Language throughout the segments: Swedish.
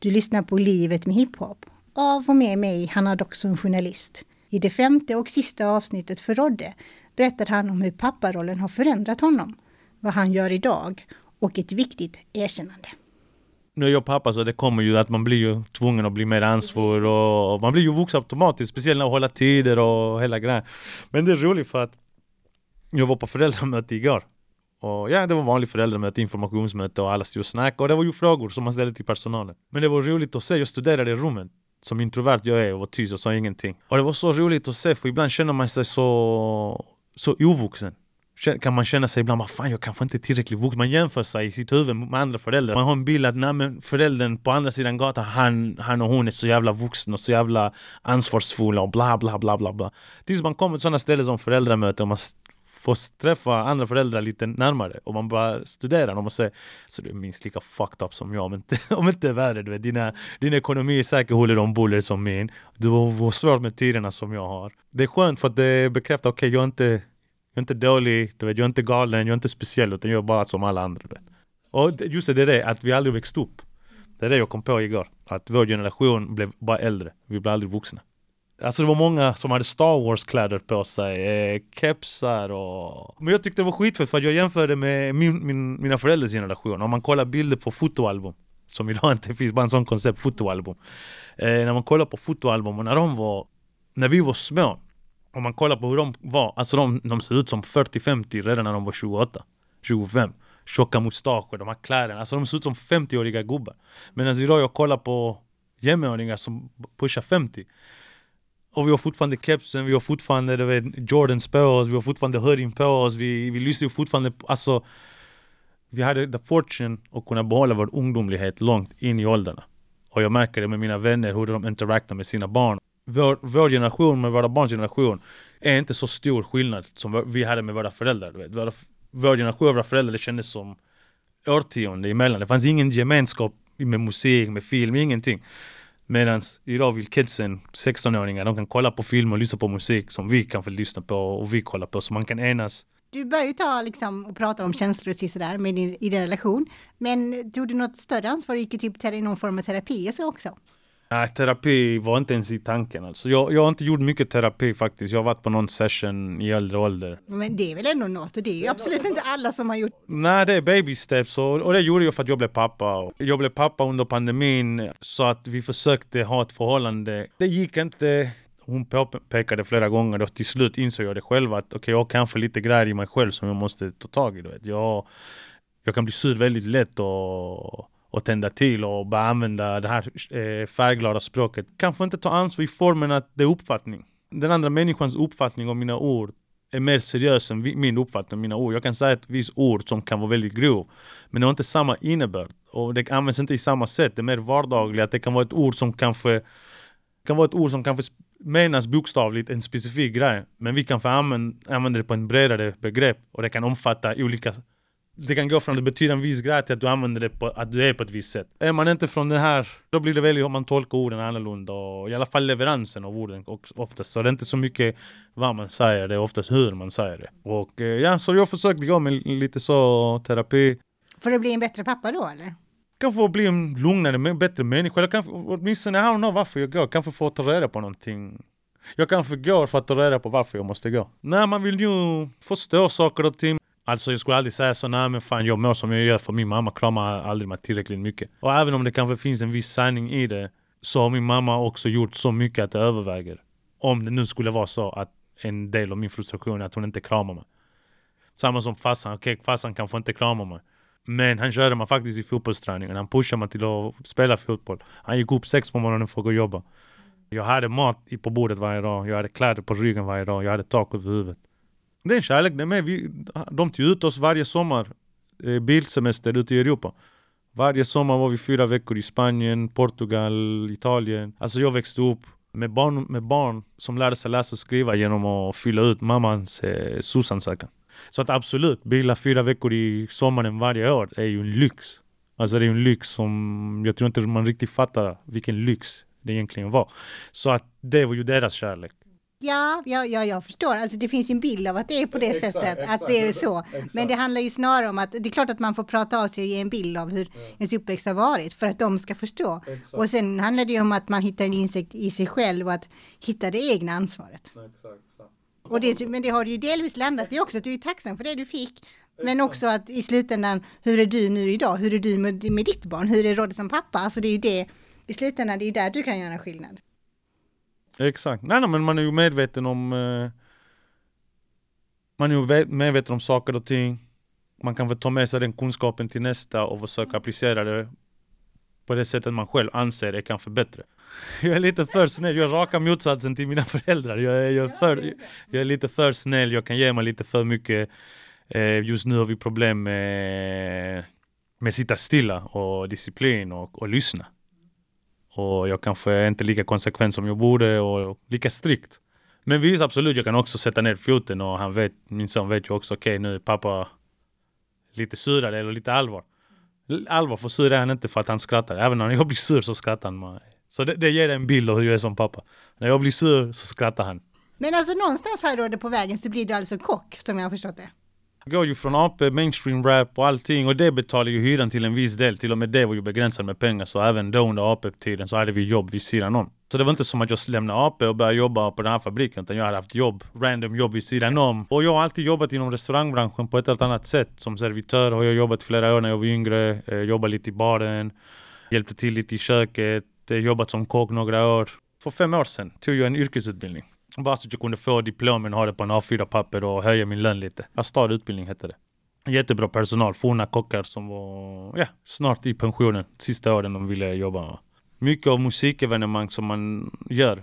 Du lyssnar på Livet med hiphop av och med mig, Hanna Doxon, journalist. I det femte och sista avsnittet för Rodde berättar han om hur papparollen har förändrat honom, vad han gör idag och ett viktigt erkännande. Nu är jag pappa så det kommer ju att man blir ju tvungen att bli mer ansvarig och man blir ju vuxen automatiskt, speciellt när man håller tider och hela grejen. Men det är roligt för att jag var på föräldramöte igår och ja, det var vanligt föräldramöte, informationsmöte och alla stod och snackade och det var ju frågor som man ställde till personalen. Men det var roligt att se, jag studerade i rummet som introvert jag är och var tyst och sa ingenting. Och det var så roligt att se för ibland känner man sig så, så ovuxen. Kan man känna sig ibland, fan jag kanske inte är tillräckligt vuxen. Man jämför sig i sitt huvud med andra föräldrar. Man har en bild att nej, men föräldern på andra sidan gatan, han, han och hon är så jävla vuxna och så jävla ansvarsfulla och bla bla bla bla bla. Tills man kommer till sådana ställen som föräldramöte och man Få träffa andra föräldrar lite närmare och man bara studerar dem och säger så du är minst lika fucked up som jag om inte, om inte värre. Du vet. Dina, din ekonomi är säkert håller om buller som min. Du har svårt med tiderna som jag har. Det är skönt för att det bekräftar, okej okay, jag är inte jag är inte dålig, du vet, jag är inte galen, jag är inte speciell utan jag är bara som alla andra. Du vet. Och just det, det är det, att vi aldrig växt upp. Det är det jag kom på igår. Att vår generation blev bara äldre. Vi blev aldrig vuxna. Alltså det var många som hade Star Wars-kläder på sig, eh, kepsar och... Men jag tyckte det var skitfett för jag jämförde med min, min, mina föräldrars generation. Om man kollar bilder på fotoalbum, som idag inte finns, bara en sån koncept, fotoalbum. Eh, när man kollar på fotoalbum och när de var, när vi var små, om man kollar på hur de var, alltså de, de ser ut som 40-50 redan när de var 28, 25. Tjocka mustascher, de här kläderna, alltså de ser ut som 50-åriga gubbar. Medan idag jag kollar på jämnåringar som pushar 50 och vi har fortfarande kepsen, vi har fortfarande du vet, Jordans på oss, vi har fortfarande hoodien på oss, vi, vi lyssnar fortfarande på, alltså Vi hade the fortune att kunna behålla vår ungdomlighet långt in i åldrarna. Och jag märker det med mina vänner, hur de interaktar med sina barn. Vår, vår generation med våra barns generation är inte så stor skillnad som vi hade med våra föräldrar. Du vet. Våra, vår generation och våra föräldrar det kändes som årtionde emellan. Det fanns ingen gemenskap med musik, med film, ingenting. Medan idag vill kidsen, 16-åringar, de kan kolla på film och lyssna på musik som vi kan få lyssna på och vi kollar på, så man kan enas. Du börjar ju ta liksom och prata om känslor och sådär med din, i din relation. Men tog du något större ansvar och gick typ till någon form av terapi och så också? Nej, terapi var inte ens i tanken. Alltså. Jag, jag har inte gjort mycket terapi faktiskt. Jag har varit på någon session i äldre ålder. Men det är väl ändå något och det är ju absolut inte alla som har gjort. Nej, det är baby steps och, och det gjorde jag för att jag blev pappa. Jag blev pappa under pandemin så att vi försökte ha ett förhållande. Det gick inte. Hon påpekade flera gånger och till slut insåg jag det själv att okej, okay, jag har kanske lite grejer i mig själv som jag måste ta tag i. Du vet. Jag, jag kan bli sur väldigt lätt och och tända till och bara använda det här eh, färgglada språket. Kanske inte ta ansvar i formen att det är uppfattning. Den andra människans uppfattning om mina ord är mer seriös än min uppfattning om mina ord. Jag kan säga ett visst ord som kan vara väldigt grov, men det har inte samma innebörd och det används inte i samma sätt. Det är mer vardagligt. Det kan vara ett ord som kanske kan vara ett ord som kanske menas bokstavligt en specifik grej, men vi kan få använda, använda det på en bredare begrepp och det kan omfatta olika det kan gå från att det betyder en viss grej till att du använder det på att du är på ett visst sätt. Är man inte från det här, då blir det väldigt om man tolkar orden annorlunda och i alla fall leveransen av orden oftast. Så det är inte så mycket vad man säger, det är oftast hur man säger det. Och eh, ja, så jag försökte gå med lite så terapi. För att bli en bättre pappa då eller? Kanske bli en lugnare, bättre människa. Eller kanske åtminstone, I don't know varför jag går. Kanske få ta reda på någonting. Jag kanske går för att ta reda på varför jag måste gå. Nej, man vill ju förstå saker och ting. Alltså jag skulle aldrig säga så, nej men fan jag mår som jag gör för min mamma kramar aldrig mig tillräckligt mycket. Och även om det kanske finns en viss sanning i det så har min mamma också gjort så mycket att det överväger. Om det nu skulle vara så att en del av min frustration är att hon inte kramar mig. Samma som farsan, okej okay, farsan kanske inte kramar mig. Men han körde mig faktiskt i fotbollsträningen. Han pushade mig till att spela fotboll. Han gick upp sex på morgonen för att gå och jobba. Jag hade mat på bordet varje dag. Jag hade kläder på ryggen varje dag. Jag hade tak över huvudet. Det är en kärlek, det är med. Vi, de tog ut oss varje sommar, eh, bilsemester ute i Europa. Varje sommar var vi fyra veckor i Spanien, Portugal, Italien. Alltså jag växte upp med barn, med barn som lärde sig läsa och skriva genom att fylla ut mammans eh, SOS-ansökan. Så att absolut, bila fyra veckor i sommaren varje år är ju en lyx. Alltså det är en lyx som jag tror inte man riktigt fattar vilken lyx det egentligen var. Så att det var ju deras kärlek. Ja, ja, ja, jag förstår. Alltså det finns ju en bild av att det är på det Exakt, sättet, exakt, att det är så. exakt. Men det handlar ju snarare om att det är klart att man får prata av sig och ge en bild av hur ens uppväxt har varit för att de ska förstå. Och sen handlar det ju om att man hittar en insikt i sig själv och att hitta det egna ansvaret. Och det, men det har du ju delvis landat i också, att du är tacksam för det du fick. Men också att i slutändan, hur är du nu idag? Hur är du med, med ditt barn? Hur är Rodde som pappa? Alltså det är ju det, i slutändan, det är ju där du kan göra skillnad. Exakt. Nej, nej men man är ju medveten om eh, Man är ju ve- medveten om saker och ting. Man kan väl ta med sig den kunskapen till nästa och försöka applicera det På det sättet man själv anser är kanske bättre Jag är lite för snäll, jag är raka motsatsen till mina föräldrar. Jag är, jag är, för, jag är lite för snäll, jag kan ge mig lite för mycket eh, Just nu har vi problem med Med sitta stilla och disciplin och, och lyssna och jag kanske är inte lika konsekvent som jag borde och lika strikt. Men visst absolut, jag kan också sätta ner foten och han vet, min son vet ju också okej nu är pappa lite surare eller lite allvar. Allvar för sur är han inte för att han skrattar. Även när jag blir sur så skrattar han. Så det, det ger en bild av hur jag är som pappa. När jag blir sur så skrattar han. Men alltså någonstans här då på vägen så blir du alltså kock, som jag har förstått det. Går ju från AP, mainstream rap och allting och det betalar ju hyran till en viss del. Till och med det var ju begränsat med pengar så även då under AP-tiden så hade vi jobb vid sidan om. Så det var inte som att jag lämnade AP och började jobba på den här fabriken utan jag hade haft jobb, random jobb vid sidan om. Och jag har alltid jobbat inom restaurangbranschen på ett helt annat sätt. Som servitör har jag jobbat flera år när jag var yngre, eh, jobbat lite i baren, hjälpte till lite i köket, eh, jobbat som kock några år. För fem år sedan tog jag en yrkesutbildning. Bara så att jag kunde få diplomen och ha det på en A4-papper och höja min lön lite. Astad utbildning hette det. Jättebra personal, forna kockar som var ja, snart i pensionen. Sista åren de ville jobba. Mycket av musikevenemang som man gör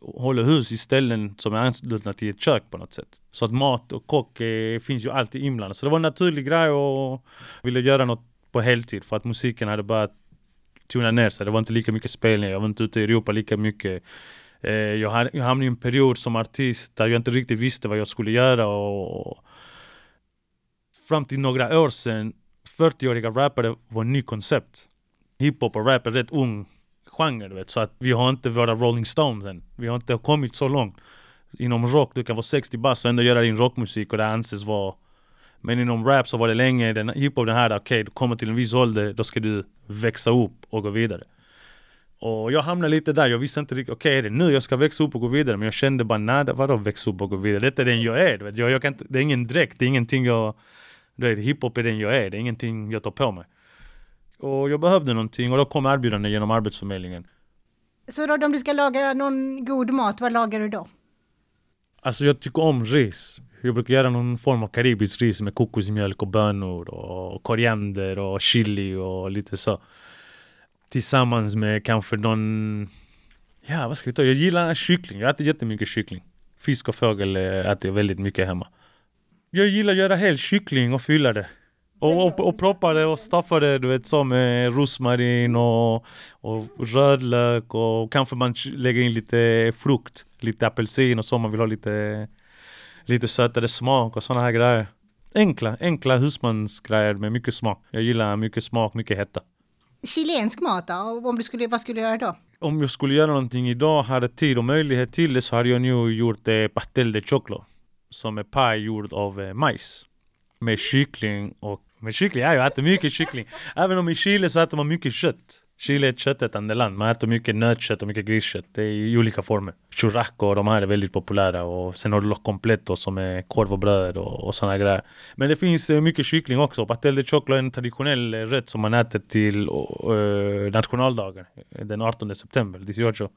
håller hus i ställen som är anslutna till ett kök på något sätt. Så att mat och kock eh, finns ju alltid inblandat. Så det var en naturlig grej och ville göra något på heltid för att musiken hade börjat tona ner sig. Det var inte lika mycket spelningar, jag var inte ute i Europa lika mycket. Eh, jag, jag hamnade i en period som artist där jag inte riktigt visste vad jag skulle göra och fram till några år sedan 40-åriga rappare var ett nytt koncept. Hiphop och rap är rätt ung genre vet, så att vi har inte våra Rolling Stones än. Vi har inte kommit så långt. Inom rock, du kan vara 60 bast och ändå göra din rockmusik och det anses vara men inom rap så var det länge, den, hiphop den här, okej du kommer till en viss ålder, då ska du växa upp och gå vidare. Och jag hamnade lite där, jag visste inte riktigt, okej är det nu jag ska växa upp och gå vidare? Men jag kände bara, nej vadå växa upp och gå vidare? Detta är den jag är. Jag, jag kan det är ingen dräkt, det är ingenting jag, du vet, hiphop är den jag är, det är ingenting jag tar på mig. Och jag behövde någonting och då kom erbjudanden genom Arbetsförmedlingen. Så Rodde, om du ska laga någon god mat, vad lagar du då? Alltså jag tycker om ris. Jag brukar göra någon form av karibisk ris med kokosmjölk och bönor och koriander och chili och lite så. Tillsammans med kanske någon... Ja, vad ska vi ta? Jag gillar kyckling. Jag äter jättemycket kyckling. Fisk och fågel äter jag väldigt mycket hemma. Jag gillar att göra hel kyckling och fylla det. Och, och, och proppa det och staffa det, du vet så med rosmarin och, och rödlök och kanske man lägger in lite frukt, lite apelsin och så om man vill ha lite, lite sötare smak och sådana här grejer. Enkla, enkla husmansgrejer med mycket smak. Jag gillar mycket smak, mycket hetta. Chilensk mat då? Och Om du skulle, vad skulle du göra då? Om jag skulle göra någonting idag, hade tid och möjlighet till det så hade jag nu gjort eh, pastel de choclo. Som är paj gjord av eh, majs. Med kyckling och... Med kyckling? Ja, jag äter mycket kyckling. Även om i Chile så äter man mycket kött. Chile är ett köttätande land. Man äter mycket nötkött och mycket griskött. Det är i olika former. Churrasco och de här är väldigt populära. Och sen har du los completo som är korv och bröd och, och sådana grejer. Men det finns eh, mycket kyckling också. Pastel de choclo är en traditionell eh, rätt som man äter till uh, nationaldagen. Den 18 september, 18.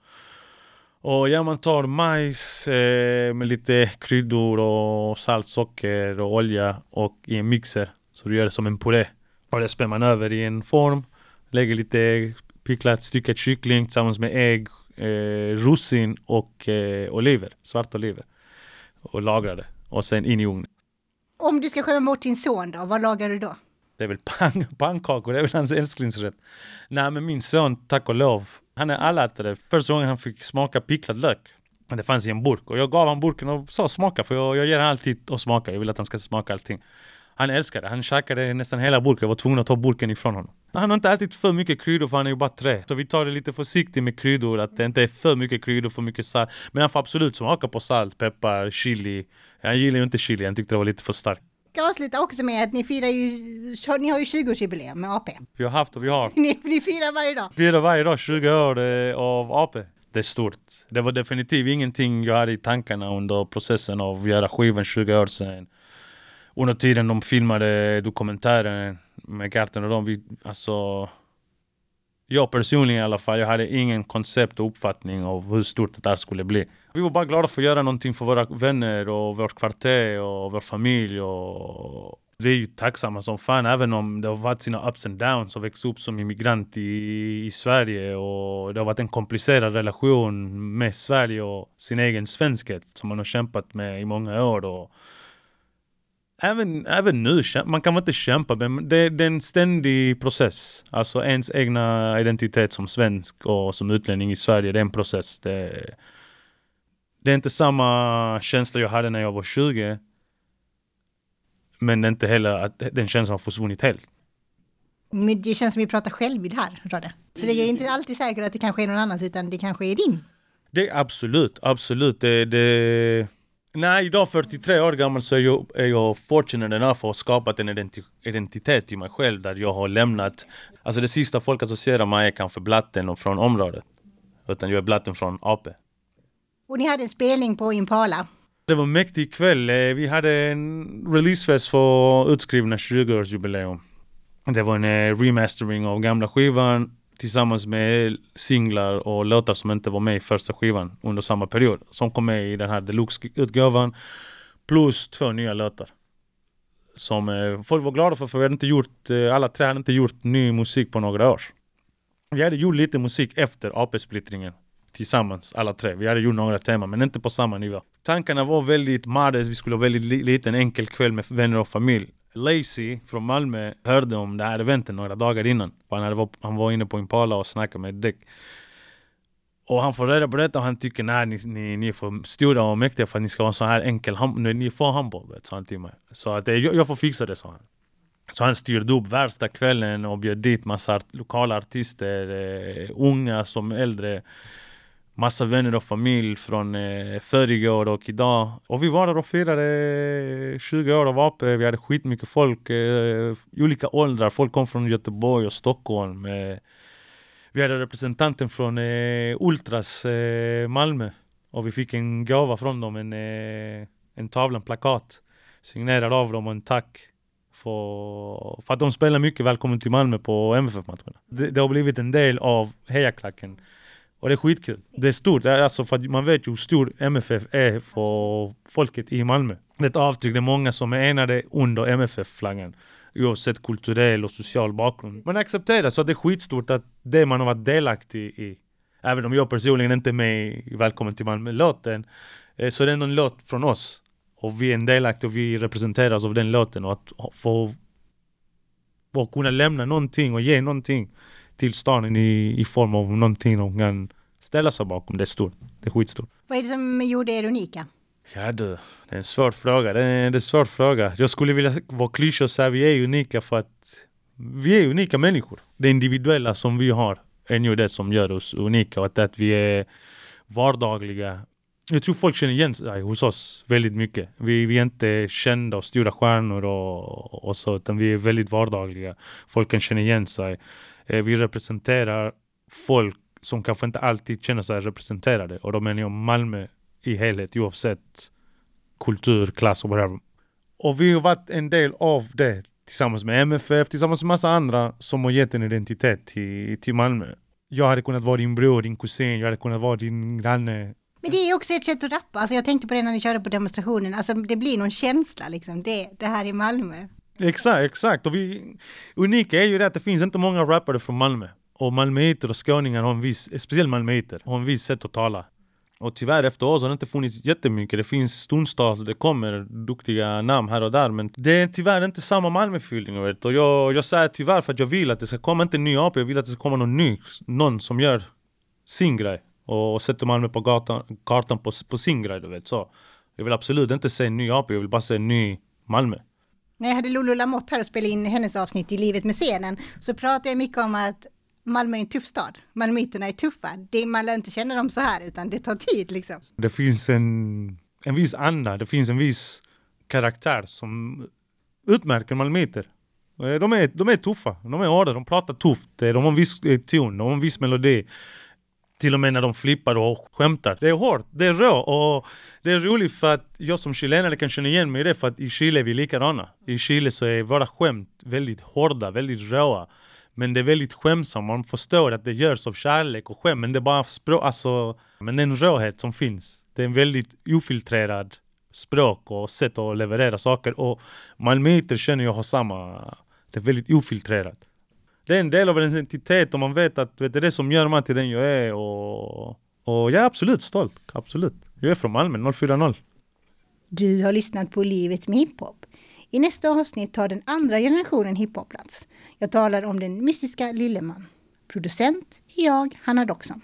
Och ja, man tar majs eh, med lite kryddor och salt, socker och olja och i en mixer. Så du gör det som en puré. Och det spänner man över i en form. Lägger lite picklat styckat kyckling tillsammans med ägg, eh, russin och eh, oliver, svarta oliver. Och lagrar det. Och sen in i ugnen. Om du ska skämma bort din son då, vad lagar du då? Det är väl pan pannkakor, det är väl hans älsklingsrätt. Nej men min son, tack och lov, han är allätare. Första gången han fick smaka picklad lök. Det fanns i en burk och jag gav han burken och sa smaka för jag, jag ger han alltid att smaka. Jag vill att han ska smaka allting. Han älskade det. Han käkade nästan hela burken. Jag var tvungen att ta burken ifrån honom. Han har inte ätit för mycket kryddor för han är ju bara tre. Så vi tar det lite försiktigt med kryddor. Att det inte är för mycket kryddor, för mycket salt. Men han får absolut smaka på salt, peppar, chili. Han gillar ju inte chili. Han tyckte det var lite för starkt. Jag avsluta också med att ni firar ju, ni har ju 20-årsjubileum med AP. Vi har haft och vi har. Ni, ni firar varje dag. Vi firar varje dag 20 år eh, av AP. Det är stort. Det var definitivt ingenting jag hade i tankarna under processen av att göra skivan 20 år sedan. Under tiden de filmade dokumentären med Garten och dem, vi, alltså jag personligen i alla fall, jag hade ingen koncept och uppfattning av hur stort det där skulle bli. Vi var bara glada för att göra någonting för våra vänner och vårt kvarter och vår familj. Och vi är ju tacksamma som fan, även om det har varit sina ups and downs och växt upp som immigrant i, i Sverige och det har varit en komplicerad relation med Sverige och sin egen svenskhet som man har kämpat med i många år. Och även, även nu, man kan inte kämpa, men det, det är en ständig process. Alltså ens egna identitet som svensk och som utlänning i Sverige, det är en process. Det, det är inte samma känsla jag hade när jag var 20. Men det är inte heller att den känslan har försvunnit helt. Men det känns som vi pratar självbild här, Rade. Så det är inte alltid säkert att det kanske är någon annans, utan det kanske är din. Det är absolut, absolut. Det, det... Nej, idag 43 år gammal så är jag, är jag fortunate enough att ha skapat en identi identitet i mig själv där jag har lämnat... Alltså det sista folk associerar mig är kanske blatten och från området. Utan jag är blatten från AP. Och ni hade en spelning på Impala. Det var en mäktig kväll. Eh, vi hade en releasefest för utskrivna 20-årsjubileum. Det var en eh, remastering av gamla skivan tillsammans med singlar och låtar som inte var med i första skivan under samma period. Som kom med i den här deluxe-utgåvan. Plus två nya låtar. Som eh, folk var glada för, för vi hade inte gjort, eh, alla tre hade inte gjort ny musik på några år. Vi hade gjort lite musik efter AP-splittringen tillsammans alla tre. Vi hade gjort några teman men inte på samma nivå. Tankarna var väldigt modest, vi skulle ha väldigt li liten enkel kväll med vänner och familj. Lazy från Malmö hörde om det här eventet några dagar innan. Han, hade var, han var inne på Impala och snackade med Dick. Och han får reda på detta och han tycker nej ni, ni, ni är för stora och mäktiga för att ni ska vara så här enkel Ni får handboll, sa han till mig. Så att jag, jag får fixa det, sa han. Så han styrde upp värsta kvällen och bjöd dit massa art lokala artister, eh, unga som äldre massa vänner och familj från eh, förrgår och idag. Och vi var där och firade eh, 20 år av AP. Vi hade skitmycket folk, eh, olika åldrar. Folk kom från Göteborg och Stockholm. Eh, vi hade representanten från eh, Ultras eh, Malmö. Och vi fick en gåva från dem, en, eh, en tavla, en plakat. Signerad av dem och en tack. För, för att de spelar mycket Välkommen till Malmö på MFF-matcherna. Det, det har blivit en del av hejaklacken. Och det är skitkul. Det är stort, alltså för man vet ju hur stor MFF är för folket i Malmö. Det är ett avtryck, det är många som är enade under MFF-flaggan. Oavsett kulturell och social bakgrund. Man accepterar, så det är skitstort att det man har varit delaktig i. Även om jag personligen inte är med i Välkommen till Malmö-låten. Eh, så det är ändå en låt från oss. Och vi är en delaktig och vi representeras av den låten. Och att få, få kunna lämna någonting och ge någonting till staden i, i form av någonting de kan ställa sig bakom. Det är stort. Det är skitstort. Vad är det som gjorde er unika? Ja du, det är en svår fråga. Det är, det är en svår fråga. Jag skulle vilja vara klyschig och säga att vi är unika för att vi är unika människor. Det individuella som vi har är ju det som gör oss unika och att, att vi är vardagliga. Jag tror folk känner igen sig hos oss väldigt mycket. Vi, vi är inte kända och stora stjärnor och, och så, utan vi är väldigt vardagliga. Folk kan känna igen sig. Eh, vi representerar folk som kanske inte alltid känner sig representerade. Och då menar jag Malmö i helhet oavsett kultur, klass och whatever. Och vi har varit en del av det tillsammans med MFF, tillsammans med massa andra som har gett en identitet till, till Malmö. Jag hade kunnat vara din bror, din kusin, jag hade kunnat vara din granne. Men det är också ett sätt att rappa. Alltså jag tänkte på det när ni körde på demonstrationen. Alltså det blir någon känsla liksom. Det, det här är Malmö. Exakt, exakt. Och vi, unika är ju det att det finns inte många rappare från Malmö. Och malmöiter och skåningar har en viss, speciellt malmöiter, har en viss sätt att tala. Och tyvärr efter oss har det inte funnits jättemycket. Det finns stundstals, det kommer duktiga namn här och där. Men det är tyvärr inte samma Malmöfeeling. Vet. Och jag, jag säger tyvärr för att jag vill att det ska komma inte en ny AP, jag vill att det ska komma någon ny. Någon som gör sin grej. Och, och sätter Malmö på gatan, kartan på, på sin grej. Du vet. Så jag vill absolut inte se en ny AP, jag vill bara se en ny Malmö. När jag hade Lulu Lamotte här och spelade in hennes avsnitt i Livet med scenen så pratade jag mycket om att Malmö är en tuff stad. Malmöiterna är tuffa. Det, man lär inte känna dem så här utan det tar tid liksom. Det finns en, en viss anda, det finns en viss karaktär som utmärker malmöiter. Eh, de är, de är tuffa, de är hårda, de pratar tufft, eh, de har en viss eh, ton, de har en viss melodi. Till och med när de flippar och skämtar. Det är hårt, det är rå och det är roligt för att jag som chilenare kan känna igen mig i det för att i Chile är vi likadana. I Chile så är våra skämt väldigt hårda, väldigt råa. Men det är väldigt skämsamt, man förstår att det görs av kärlek och skämt men det är bara språk, alltså, men den råhet som finns. Det är en väldigt ofiltrerad språk och sätt att leverera saker och malmöiter känner jag har samma, det är väldigt ofiltrerat. Det är en del av en identitet och man vet att vet, det är det som gör mig till den jag är och, och jag är absolut stolt, absolut. Jag är från Malmö, 040. Du har lyssnat på Livet med hiphop. I nästa avsnitt tar den andra generationen hiphop plats. Jag talar om den mystiska Lilleman. Producent är jag, Hanna Doxon.